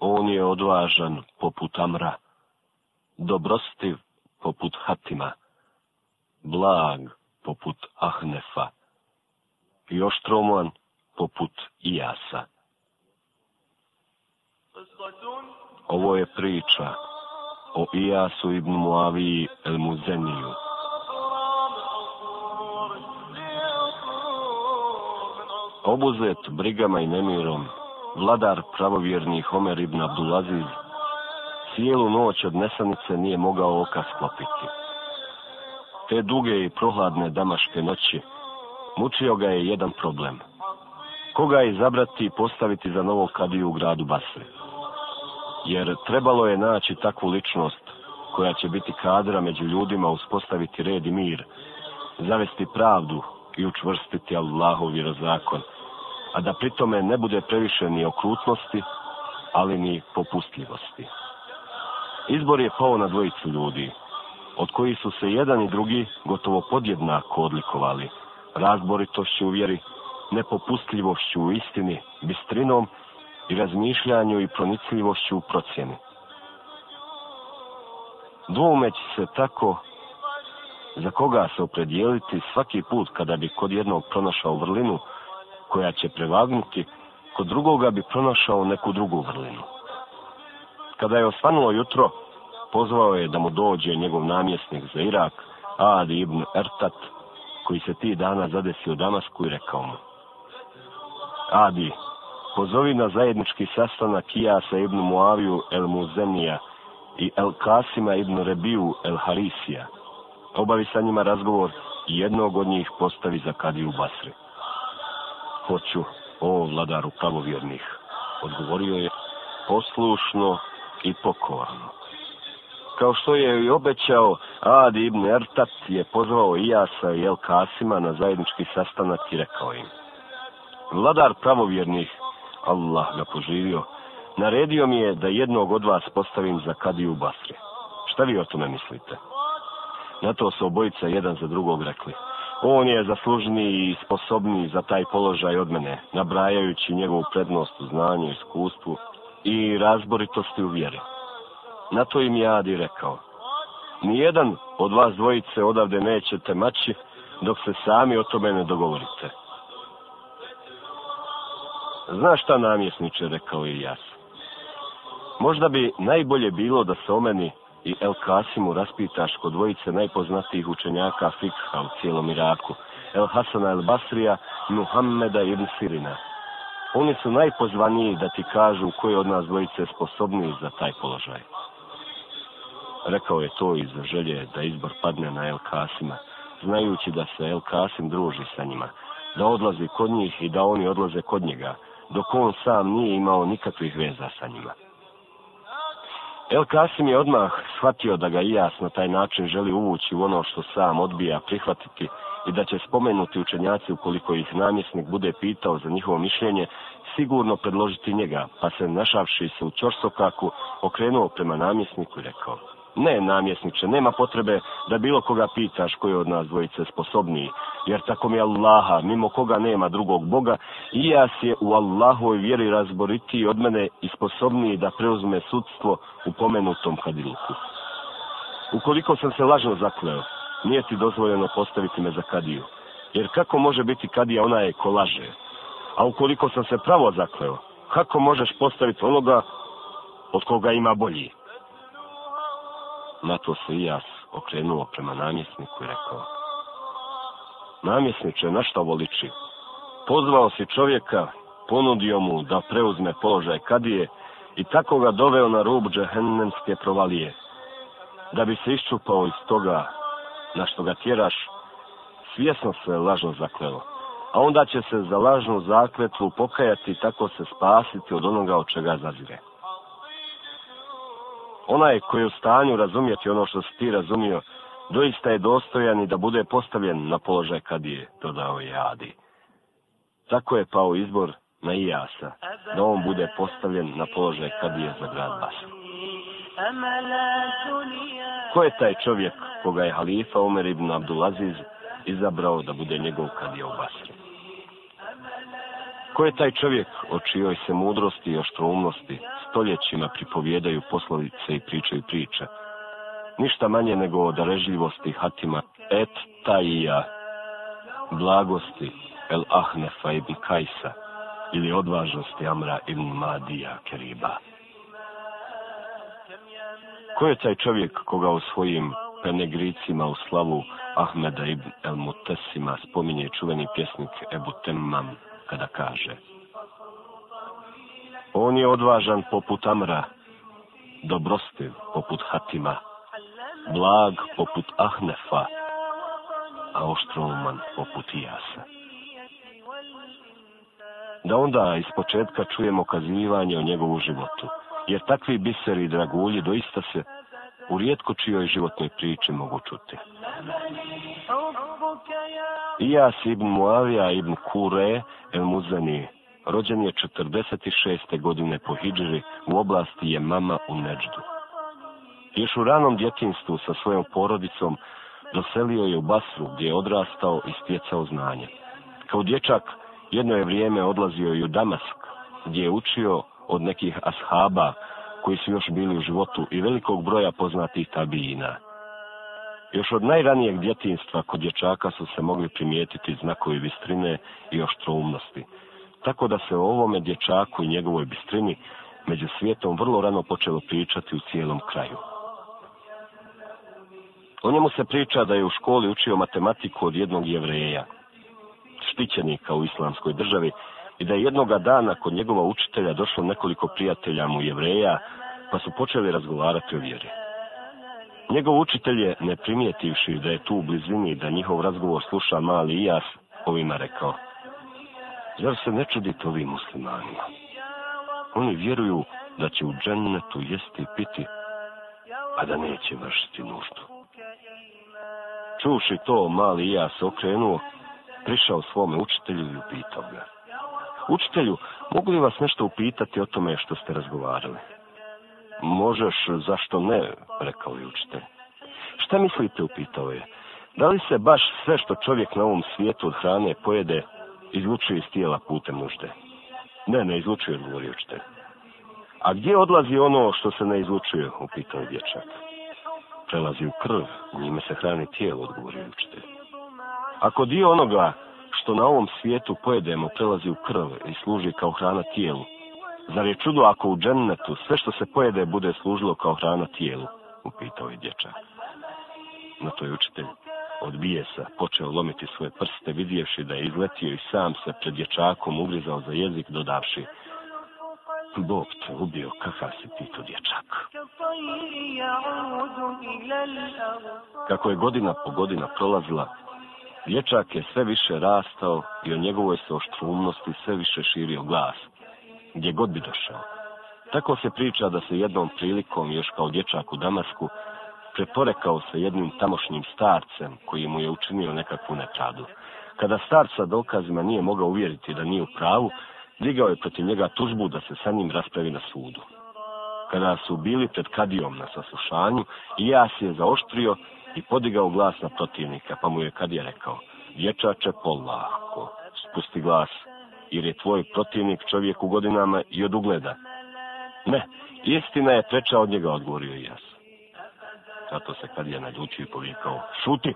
On je odvažan poput Amra, dobrostiv poput Hatima, blag poput Ahnefa i oštroman poput Ijasa. Ovo je priča o Ijasu i Muaviji el Muzeniju. Obuzet brigama i nemirom, vladar pravovjerni Homer ibn Abdulaziz, cijelu noć od nesanice nije mogao oka sklopiti. Te duge i prohladne damaške noći mučio ga je jedan problem. Koga izabrati i postaviti za novo kadiju u gradu Basri? Jer trebalo je naći takvu ličnost koja će biti kadra među ljudima uspostaviti red i mir, zavesti pravdu i učvrstiti Allahov vjerozakon, a da pritome ne bude previše ni okrutnosti, ali ni popustljivosti. Izbor je pao na dvojicu ljudi, od kojih su se jedan i drugi gotovo podjednako odlikovali, razboritošću u vjeri, nepopustljivošću u istini, bistrinom i razmišljanju i pronicljivošću u procjeni. Dvoumeć se tako za koga se opredijeliti svaki put kada bi kod jednog pronašao vrlinu, koja će prevagnuti, kod drugoga bi pronašao neku drugu vrlinu. Kada je osvanulo jutro, pozvao je da mu dođe njegov namjesnik za Irak, Adi ibn Ertat, koji se ti dana zadesio Damasku i rekao mu. Adi, pozovi na zajednički sastanak sa ibn Muaviju el Muzenija i el Kasima ibn Rebiju el Harisija. Obavi sa njima razgovor i jednog od njih postavi za Kadiju Basri hoću, o vladaru pravovjernih, odgovorio je poslušno i pokorno. Kao što je i obećao, Ad ibn Ertat je pozvao Ijasa i El Kasima na zajednički sastanak i rekao im. Vladar pravovjernih, Allah ga poživio, naredio mi je da jednog od vas postavim za kadiju Basri. Šta vi o tome mislite? Na to su obojica jedan za drugog rekli. On je zaslužni i sposobniji za taj položaj od mene, nabrajajući njegovu prednost u znanju, iskustvu i razboritosti u vjeri. Na to im je Adi rekao, nijedan od vas dvojice odavde nećete maći dok se sami o tome ne dogovorite. Znaš šta namjesniče, rekao je jas. Možda bi najbolje bilo da se o meni i El Kasimu raspitaš kod dvojice najpoznatijih učenjaka fikha u cijelom Iraku, El Hasana El Basrija, Muhammeda ibn Sirina. Oni su najpozvaniji da ti kažu koji od nas dvojice je sposobniji za taj položaj. Rekao je to iz želje da izbor padne na El Kasima, znajući da se El Kasim druži sa njima, da odlazi kod njih i da oni odlaze kod njega, dok on sam nije imao nikakvih veza sa njima. El Kasim je odmah shvatio da ga Ijas na taj način želi uvući u ono što sam odbija prihvatiti i da će spomenuti učenjaci ukoliko ih namjesnik bude pitao za njihovo mišljenje, sigurno predložiti njega, pa se našavši se u čorsokaku, okrenuo prema namjesniku i rekao ne, namjesniče, nema potrebe da bilo koga pitaš koji je od nas dvojice sposobniji jer tako mi Allaha, mimo koga nema drugog Boga, i ja je u Allahoj vjeri razboritiji od mene i sposobniji da preuzme sudstvo u pomenutom kadiluku. Ukoliko sam se lažno zakleo, nije ti dozvoljeno postaviti me za kadiju, jer kako može biti kadija ona je ko laže, a ukoliko sam se pravo zakleo, kako možeš postaviti onoga od koga ima bolji? Na to se i jas okrenuo prema namjesniku i rekao, Namjesniče, na šta Pozvao si čovjeka, ponudio mu da preuzme položaj kadije i tako ga doveo na rub džehennemske provalije. Da bi se iščupao iz toga na što ga tjeraš, svjesno se lažno zakleo. A onda će se za lažnu zakletvu pokajati i tako se spasiti od onoga od čega zazire. Onaj koji je u stanju razumjeti ono što si ti razumio, doista je dostojan i da bude postavljen na položaj kad je, dodao je Adi. Tako je pao izbor na Ijasa, da on bude postavljen na položaj kad je za grad Basru. Ko je taj čovjek koga je halifa Omer ibn Abdulaziz izabrao da bude njegov kad je u Basri? Ko je taj čovjek o čijoj se mudrosti i oštroumnosti stoljećima pripovijedaju poslovice i pričaju priča, ništa manje nego od režljivosti Hatima et taija, blagosti El Ahnefa ibn Kajsa ili odvažnosti Amra ibn Madija Keriba. Ko je taj čovjek koga u svojim penegricima u slavu Ahmeda ibn El Mutesima spominje čuveni pjesnik Ebu Temmam kada kaže On je odvažan poput Amra, dobrostiv poput Hatima, blag poput Ahnefa, a Oštroman poput Jasa. Da onda iz početka čujemo kazivanje o njegovu životu, jer takvi biseri i dragulji doista se u rijetko čijoj životnoj priči mogu čuti. Ijas ibn Muavija ibn Kure el Muzani rođen je 46. godine po Hidžri u oblasti je mama u Neđdu. Još u ranom djetinstvu sa svojom porodicom doselio je u Basru gdje je odrastao i stjecao znanje. Kao dječak jedno je vrijeme odlazio i u Damask gdje je učio od nekih ashaba koji su još bili u životu i velikog broja poznatih tabijina. Još od najranijeg djetinstva kod dječaka su se mogli primijetiti znakovi bistrine i oštroumnosti. Tako da se o ovome dječaku i njegovoj bistrini među svijetom vrlo rano počelo pričati u cijelom kraju. O njemu se priča da je u školi učio matematiku od jednog jevreja, štićenika u islamskoj državi, i da je jednoga dana kod njegova učitelja došlo nekoliko prijatelja mu jevreja, pa su počeli razgovarati o vjeri. Njegov učitelj je, ne primijetivši da je tu u blizini da njihov razgovor sluša mali Ijas, ovima rekao, zar se ne čudite ovim muslimanima? Oni vjeruju da će u džennetu jesti i piti, a da neće vršiti nuždu. Čuši to, mali i ja se okrenuo, prišao svome učitelju i upitao ga. Učitelju, mogu li vas nešto upitati o tome što ste razgovarali? Možeš, zašto ne, rekao je učitelj. Šta mislite, upitao je. Da li se baš sve što čovjek na ovom svijetu od hrane pojede, izlučuje iz tijela putem nužde? Ne, ne izlučuje, odgovorio učitelj. A gdje odlazi ono što se ne izlučuje, upitao je dječak prelazi u krv, njime se hrani tijelo, odgovorio učitelj. Ako dio onoga što na ovom svijetu pojedemo prelazi u krv i služi kao hrana tijelu, zar je čudo ako u džennetu sve što se pojede bude služilo kao hrana tijelu, upitao je dječak. Na to je učitelj od bijesa počeo lomiti svoje prste, vidjevši da je izletio i sam se pred dječakom ugrizao za jezik, dodavši, Bog ubio ti tu dječak. Kako je godina po godina prolazila, dječak je sve više rastao i o njegovoj se oštrumnosti sve više širio glas, gdje god bi došao. Tako se priča da se jednom prilikom, još kao dječak u Damasku, preporekao se jednim tamošnjim starcem koji mu je učinio nekakvu nepravdu. Kada starca dokazima nije mogao uvjeriti da nije u pravu, Digao je protiv njega tužbu da se sa njim raspravi na sudu. Kada su bili pred kadijom na saslušanju, Ijas je zaoštrio i podigao glas na protivnika, pa mu je kadija rekao, dječače polako, spusti glas, jer je tvoj protivnik čovjek u godinama i od ugleda. Ne, istina je treća od njega, odgovorio Ijas. Zato se kadija na i povikao, šuti!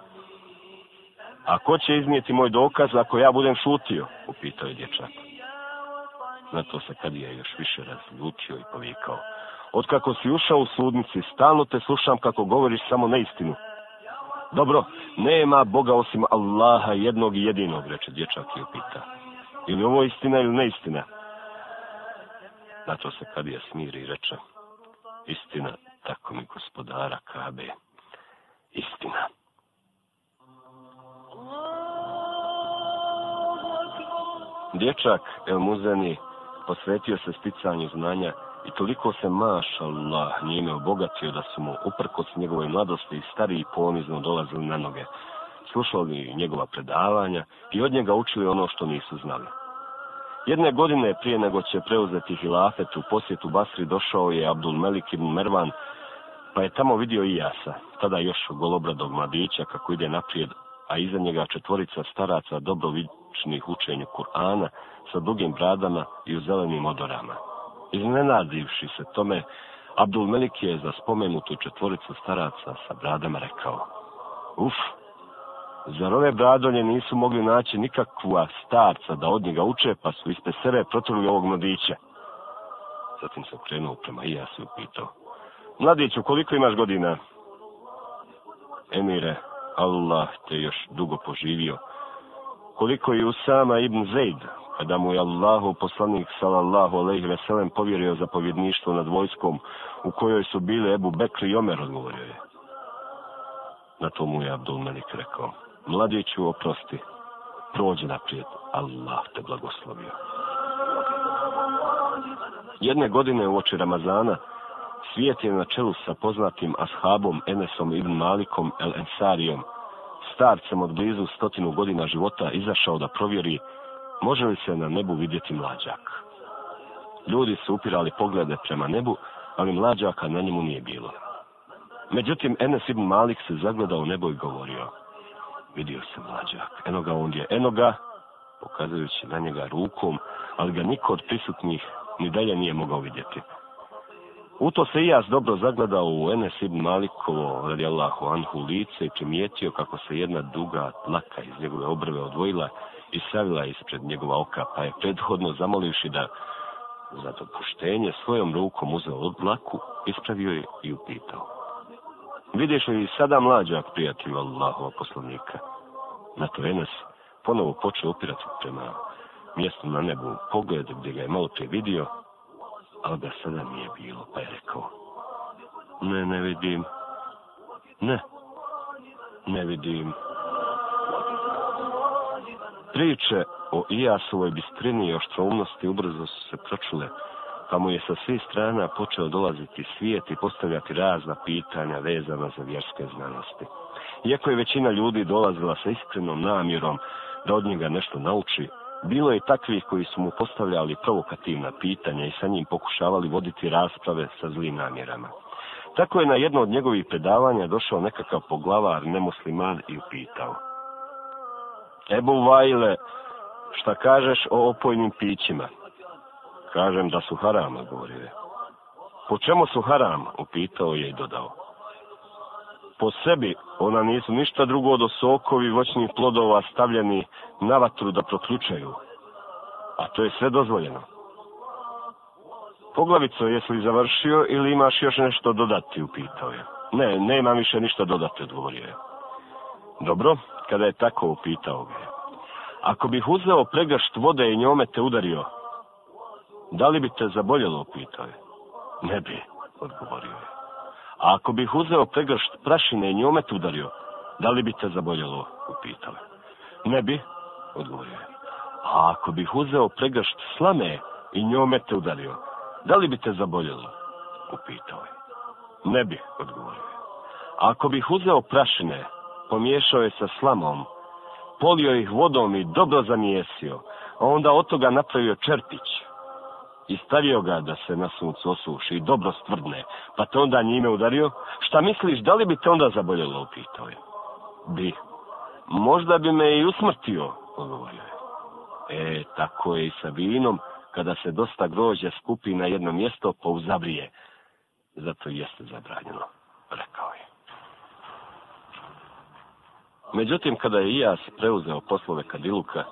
A ko će iznijeti moj dokaz ako ja budem šutio? Upitao je dječak. Zato se Kadija još više razlučio i povikao. Otkako si ušao u sudnici, stalno te slušam kako govoriš samo neistinu. Dobro, nema Boga osim Allaha jednog i jedinog, reče dječak i upita. Ili ovo istina ili neistina? Na to se Kadija smiri i reče. Istina, tako mi gospodara Kabe. Istina. Dječak El Muzeni posvetio se sticanju znanja i toliko se mašallah njime obogatio da su mu uprkos njegove mladosti i stariji ponizno dolazili na noge, slušali njegova predavanja i od njega učili ono što nisu znali. Jedne godine prije nego će preuzeti hilafet u posjetu Basri došao je Abdul Melik Mervan, pa je tamo vidio i jasa, tada još golobradog mladića kako ide naprijed, a iza njega četvorica staraca dobro naučnih učenju Kur'ana sa dugim bradama i u zelenim odorama. Iznenadivši se tome, Abdul Melik je za spomenutu četvoricu staraca sa bradama rekao Uf, zar ove bradolje nisu mogli naći nikakva starca da od njega uče, pa su iste sebe protruli ovog mladića? Zatim se krenuo prema i ja se upitao. Mladiću, koliko imaš godina? Emire, Allah te još dugo poživio, koliko i Usama ibn Zaid, kada mu je Allahu poslanik sallallahu ve sellem povjerio zapovjedništvo nad vojskom u kojoj su bile Ebu Bekri i Omer, odgovorio je. Na to mu je Abdul Malik rekao, mladiću oprosti, prođi naprijed, Allah te blagoslovio. Jedne godine u oči Ramazana svijet je na čelu sa poznatim ashabom Enesom ibn Malikom el Ensarijom, Starcem od blizu stotinu godina života izašao da provjeri može li se na nebu vidjeti mlađak. Ljudi su upirali poglede prema nebu, ali mlađaka na njemu nije bilo. Međutim, Enes ibn Malik se zagledao u nebo i govorio. Vidio se mlađak, enoga ga ondje, enoga, pokazujući na njega rukom, ali ga niko od prisutnih ni dalje nije mogao vidjeti. U to se i dobro zagledao u Enes ibn Malikovo, radijallahu anhu, lice i primijetio kako se jedna duga tlaka iz njegove obrve odvojila i savila ispred njegova oka, pa je prethodno zamolivši da za puštenje svojom rukom uzeo od dlaku, ispravio je i upitao. Vidješ li sada mlađak prijatelju Allahova poslovnika. Na to Enes ponovo počeo upirati prema mjestu na nebu pogled gdje ga je malo prije vidio ali ga sada nije bilo, pa je rekao, ne, ne vidim, ne, ne vidim. Priče o Ijasovoj bistrini i oštroumnosti ubrzo su se pročule, pa mu je sa svih strana počeo dolaziti svijet i postavljati razna pitanja vezana za vjerske znanosti. Iako je većina ljudi dolazila sa iskrenom namjerom da od njega nešto nauči, bilo je takvih koji su mu postavljali provokativna pitanja i sa njim pokušavali voditi rasprave sa zlim namjerama. Tako je na jedno od njegovih predavanja došao nekakav poglavar nemusliman i upitao. Ebu Vajle, šta kažeš o opojnim pićima? Kažem da su haram, govorio je. Po čemu su haram? Upitao je i dodao po sebi ona nisu ništa drugo do sokovi voćnih plodova stavljeni na vatru da proključaju. A to je sve dozvoljeno. Poglavico, jesi li završio ili imaš još nešto dodati, upitao je. Ne, imam više ništa dodati, odgovorio je. Dobro, kada je tako upitao ga je. Ako bih uzeo pregršt vode i njome te udario, da li bi te zaboljelo, upitao je. Ne bi, odgovorio je. A ako bih uzeo pregršt prašine i njome te udario, da li bi te zaboljelo? Upitala. Ne bi, odgovorio je. A ako bih uzeo pregršt slame i njome te udario, da li bi te zaboljelo? Upitao je. Ne bi, odgovorio je. A ako bih uzeo prašine, pomiješao je sa slamom, polio ih vodom i dobro zamijesio, a onda od toga napravio čerpić, i stavio ga da se na suncu osuši i dobro stvrdne, pa te onda njime udario. Šta misliš, da li bi te onda zaboljelo, upitao je. Bi. Možda bi me i usmrtio, odgovorio je. E, tako je i sa vinom, kada se dosta grođe skupi na jedno mjesto, pa Zato jeste zabranjeno, rekao je. Međutim, kada je Ijas preuzeo poslove Kadiluka,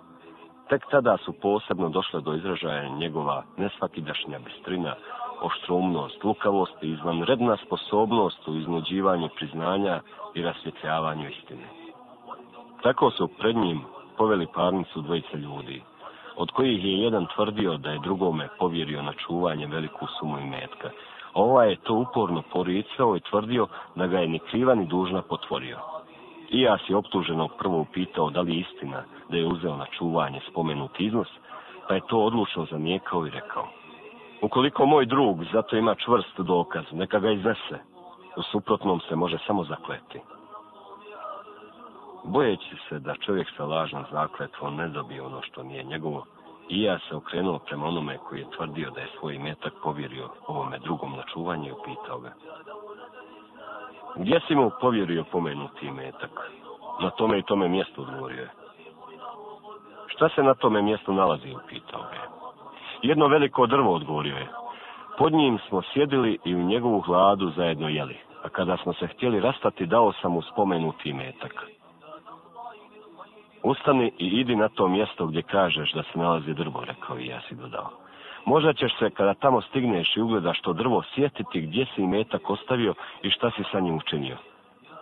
Tek tada su posebno došle do izražaja njegova nesvakidašnja bistrina, oštrumnost, lukavost i izvanredna sposobnost u iznuđivanju priznanja i rasvjetljavanju istine. Tako su pred njim poveli parnicu dvojice ljudi, od kojih je jedan tvrdio da je drugome povjerio na čuvanje veliku sumu i metka. Ovaj je to uporno poricao i tvrdio da ga je ni kriva ni dužna potvorio. I ja si optuženog prvo upitao da li je istina da je uzeo na čuvanje spomenut iznos, pa je to odlučno zanijekao i rekao. Ukoliko moj drug zato ima čvrst dokaz, neka ga iznese. U suprotnom se može samo zakleti. Bojeći se da čovjek sa lažnom zakletvom ne dobije ono što nije njegovo, i ja se okrenuo prema onome koji je tvrdio da je svoj metak povjerio ovome drugom na čuvanje i upitao ga. Gdje si mu povjerio pomenuti metak? Na tome i tome mjestu odgovorio je. Šta se na tome mjestu nalazi, upitao je. Jedno veliko drvo, odgovorio je. Pod njim smo sjedili i u njegovu hladu zajedno jeli. A kada smo se htjeli rastati, dao sam mu spomenuti metak. Ustani i idi na to mjesto gdje kažeš da se nalazi drvo, rekao i ja si dodao. Možda ćeš se kada tamo stigneš i ugledaš to drvo sjetiti gdje si metak ostavio i šta si sa njim učinio.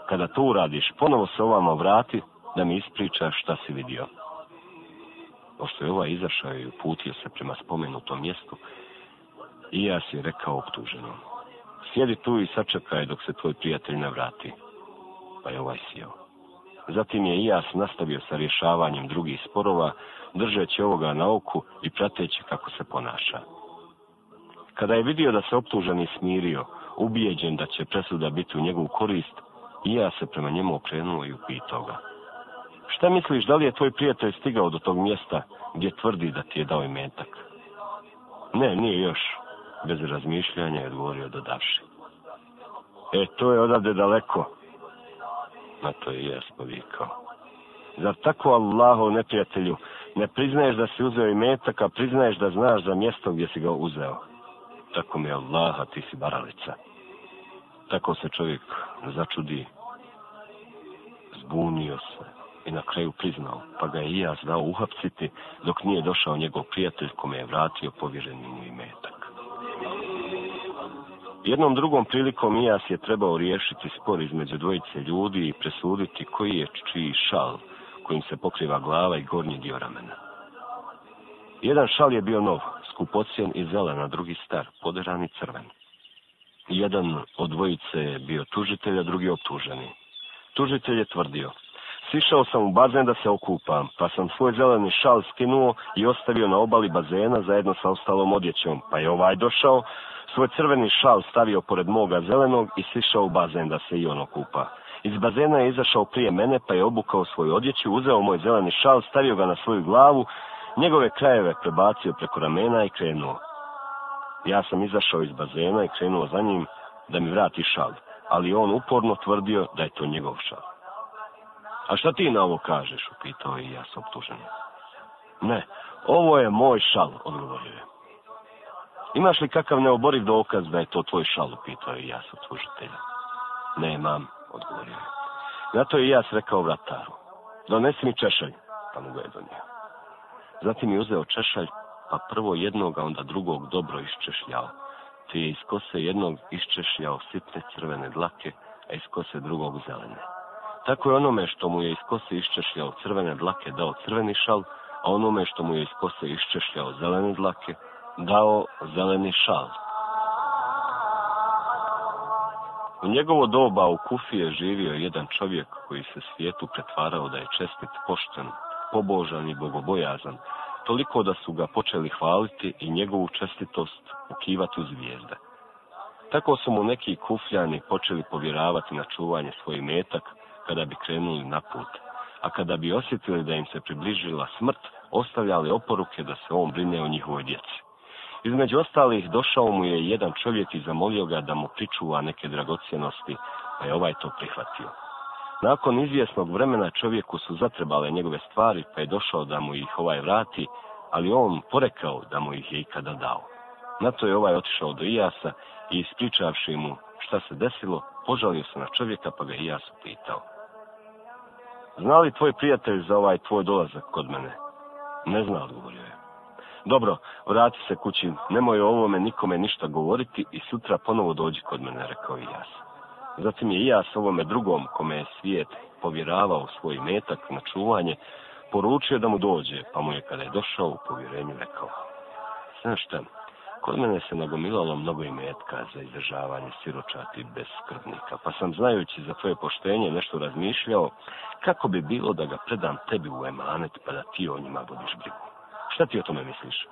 Kada to uradiš, ponovo se ovamo vrati da mi ispričaš šta si vidio. Pošto je ovaj izašao i uputio se prema spomenutom mjestu, i ja si rekao optuženom. Sjedi tu i sačekaj dok se tvoj prijatelj ne vrati. Pa je ovaj sjeo. Zatim je Ijas nastavio sa rješavanjem drugih sporova, držeći ovoga na oku i prateći kako se ponaša. Kada je vidio da se optuženi smirio, ubijeđen da će presuda biti u njegovu korist, i ja se prema njemu okrenuo i upitao ga. Šta misliš, da li je tvoj prijatelj stigao do tog mjesta gdje tvrdi da ti je dao imetak? Ne, nije još, bez razmišljanja je odgovorio dodavši. E, to je odavde daleko. Na to je jes povikao. Zar tako Allaho neprijatelju ne priznaješ da si uzeo i metak, a priznaješ da znaš za mjesto gdje si ga uzeo. Tako mi je Allaha, ti si baralica. Tako se čovjek začudi. Zbunio se i na kraju priznao, pa ga je i ja znao uhapciti dok nije došao njegov prijatelj kome je vratio povjereni mu i metak. Jednom drugom prilikom Ijas je trebao riješiti spor između dvojice ljudi i presuditi koji je čiji šal kojim se pokriva glava i gornji dio ramena. Jedan šal je bio nov, skupocijen i zelena, drugi star, poderan i crven. Jedan od dvojice je bio tužitelj, a drugi optuženi. Tužitelj je tvrdio, sišao sam u bazen da se okupam, pa sam svoj zeleni šal skinuo i ostavio na obali bazena zajedno sa ostalom odjećom, pa je ovaj došao, svoj crveni šal stavio pored moga zelenog i sišao u bazen da se i on okupa. Iz bazena je izašao prije mene, pa je obukao svoju odjeću, uzeo moj zeleni šal, stavio ga na svoju glavu, njegove krajeve prebacio preko ramena i krenuo. Ja sam izašao iz bazena i krenuo za njim da mi vrati šal, ali on uporno tvrdio da je to njegov šal. A šta ti na ovo kažeš, upitao i ja sam obtuženio. Ne, ovo je moj šal, odgovorio je. Imaš li kakav neoboriv dokaz da je to tvoj šal, upitao i ja sam tužitelja. Nemam, odgovorio. Zato i ja rekao vrataru, donesi mi češalj, pa mu ga je donio. Zatim je uzeo češalj, pa prvo jednog, a onda drugog dobro iščešljao, ti je iz kose jednog iščešljao sitne crvene dlake, a iz kose drugog zelene. Tako je onome što mu je iz kose iščešljao crvene dlake dao crveni šal, a onome što mu je iz kose iščešljao zelene dlake dao zeleni šal. U njegovo doba u Kufi je živio jedan čovjek koji se svijetu pretvarao da je čestit, pošten, pobožan i bogobojazan, toliko da su ga počeli hvaliti i njegovu čestitost ukivati u zvijezde. Tako su mu neki kufljani počeli povjeravati na čuvanje svoj metak kada bi krenuli na put, a kada bi osjetili da im se približila smrt, ostavljali oporuke da se on brine o njihovoj djeci. Između ostalih došao mu je jedan čovjek i zamolio ga da mu pričuva neke dragocjenosti, pa je ovaj to prihvatio. Nakon izvjesnog vremena čovjeku su zatrebale njegove stvari, pa je došao da mu ih ovaj vrati, ali on porekao da mu ih je ikada dao. Na to je ovaj otišao do Ijasa i ispričavši mu šta se desilo, požalio se na čovjeka pa ga Ijas pitao. Zna li tvoj prijatelj za ovaj tvoj dolazak kod mene? Ne zna, odgovorio je. Dobro, vrati se kući, nemoj o ovome nikome ništa govoriti i sutra ponovo dođi kod mene, rekao i jas. Zatim je i jas ovome drugom, kome je svijet povjeravao svoj metak na čuvanje, poručio da mu dođe, pa mu je kada je došao u povjerenju rekao. Znaš šta, kod mene se nagomilalo mnogo imetka za izdržavanje siročati bez skrbnika, pa sam znajući za tvoje poštenje nešto razmišljao kako bi bilo da ga predam tebi u emanet pa da ti o njima budiš brigu. Šta ti o tome misliš?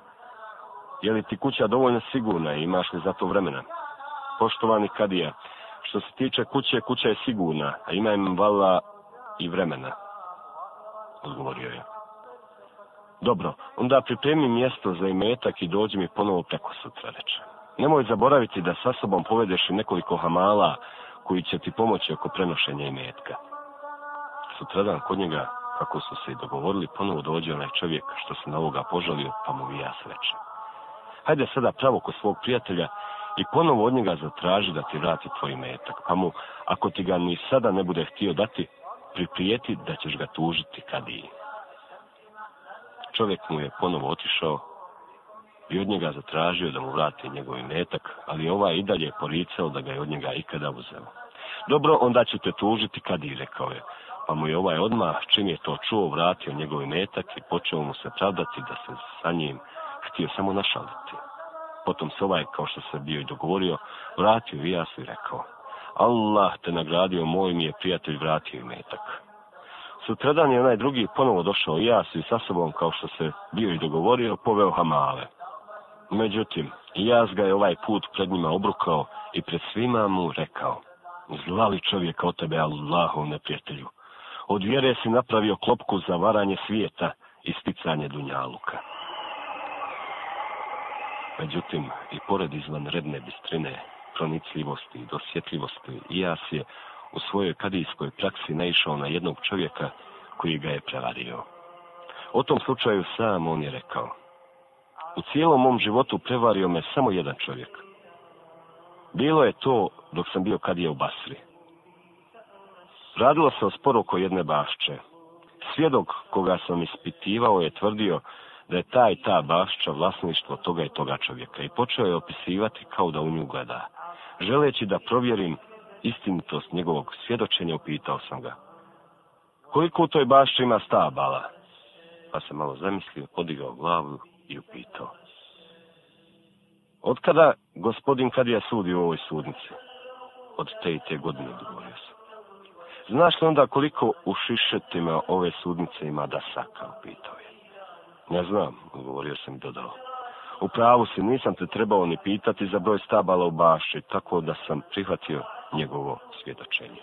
Je li ti kuća dovoljno sigurna i imaš li za to vremena? Poštovani Kadija, što se tiče kuće, kuća je sigurna, a ima im vala i vremena. Odgovorio je. Dobro, onda pripremi mjesto za imetak i dođi mi ponovo preko sutra, Nemoj zaboraviti da sa sobom povedeš i nekoliko hamala koji će ti pomoći oko prenošenja imetka. Sutradan kod njega kako su se i dogovorili, ponovo dođe onaj čovjek što se na ovoga požalio, pa mu i ja sreće. Hajde sada pravo kod svog prijatelja i ponovo od njega zatraži da ti vrati tvoj metak, pa mu, ako ti ga ni sada ne bude htio dati, priprijeti da ćeš ga tužiti kad i. Čovjek mu je ponovo otišao i od njega zatražio da mu vrati njegov metak, ali ovaj i dalje je poricao da ga je od njega ikada uzeo. Dobro, onda ću te tužiti kad i, rekao je. Pa mu je ovaj odmah, čim je to čuo, vratio njegov metak i počeo mu se pravdati da se sa njim htio samo našaliti. Potom se ovaj, kao što se bio i dogovorio, vratio i ja i rekao, Allah te nagradio, moj mi je prijatelj vratio i metak. Sutradan je onaj drugi ponovo došao i ja i sa sobom, kao što se bio i dogovorio, poveo Hamale. Međutim, jaz ga je ovaj put pred njima obrukao i pred svima mu rekao, zlali čovjek od tebe Allahov neprijatelju, od vjere si napravio klopku za varanje svijeta i sticanje dunjaluka. Međutim, i pored izvanredne bistrine, pronicljivosti i dosjetljivosti, Ijas je u svojoj kadijskoj praksi naišao na jednog čovjeka koji ga je prevario. O tom slučaju sam on je rekao. U cijelom mom životu prevario me samo jedan čovjek. Bilo je to dok sam bio kadija u Basri. Radilo se o sporu oko jedne bašče. Svjedok koga sam ispitivao je tvrdio da je ta i ta bašća vlasništvo toga i toga čovjeka i počeo je opisivati kao da u nju gleda. Želeći da provjerim istinitost njegovog svjedočenja, upitao sam ga. Koliko u toj bašči ima stabala? Pa se malo zamislio, podigao glavu i upitao. Od kada, gospodin Kadija sudi sudio u ovoj sudnici? Od te i te godine, odgovorio sam. Znaš li onda koliko u šišetima ove sudnice ima dasaka, upitao je. Ne znam, govorio sam i dodao. U pravu si, nisam te trebao ni pitati za broj stabala u baši, tako da sam prihvatio njegovo svjedočenje.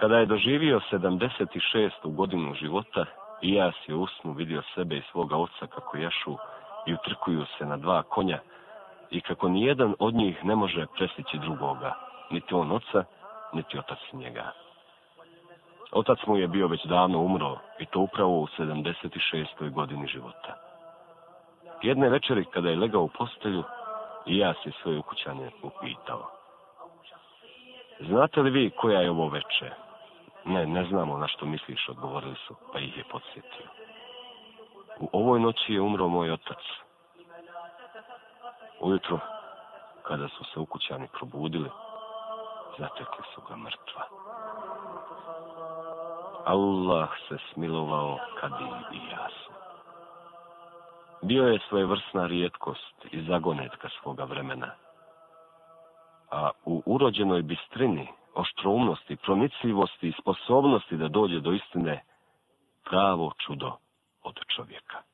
Kada je doživio 76. godinu života, i ja si u usnu vidio sebe i svoga oca kako jašu i utrkuju se na dva konja i kako nijedan od njih ne može presjeći drugoga, niti on oca, niti otac njega. Otac mu je bio već davno umro i to upravo u 76. godini života. Jedne večeri kada je legao u postelju, i ja se svoje ukućanje upitao. Znate li vi koja je ovo večer? Ne, ne znamo na što misliš, odgovorili su, pa ih je podsjetio. U ovoj noći je umro moj otac. Ujutro, kada su se ukućani probudili, zatekli su ga mrtva. Allah se smilovao kad i jasu. Bio je svojevrsna rijetkost i zagonetka svoga vremena. A u urođenoj bistrini, oštroumnosti, promicljivosti i sposobnosti da dođe do istine pravo čudo od čovjeka.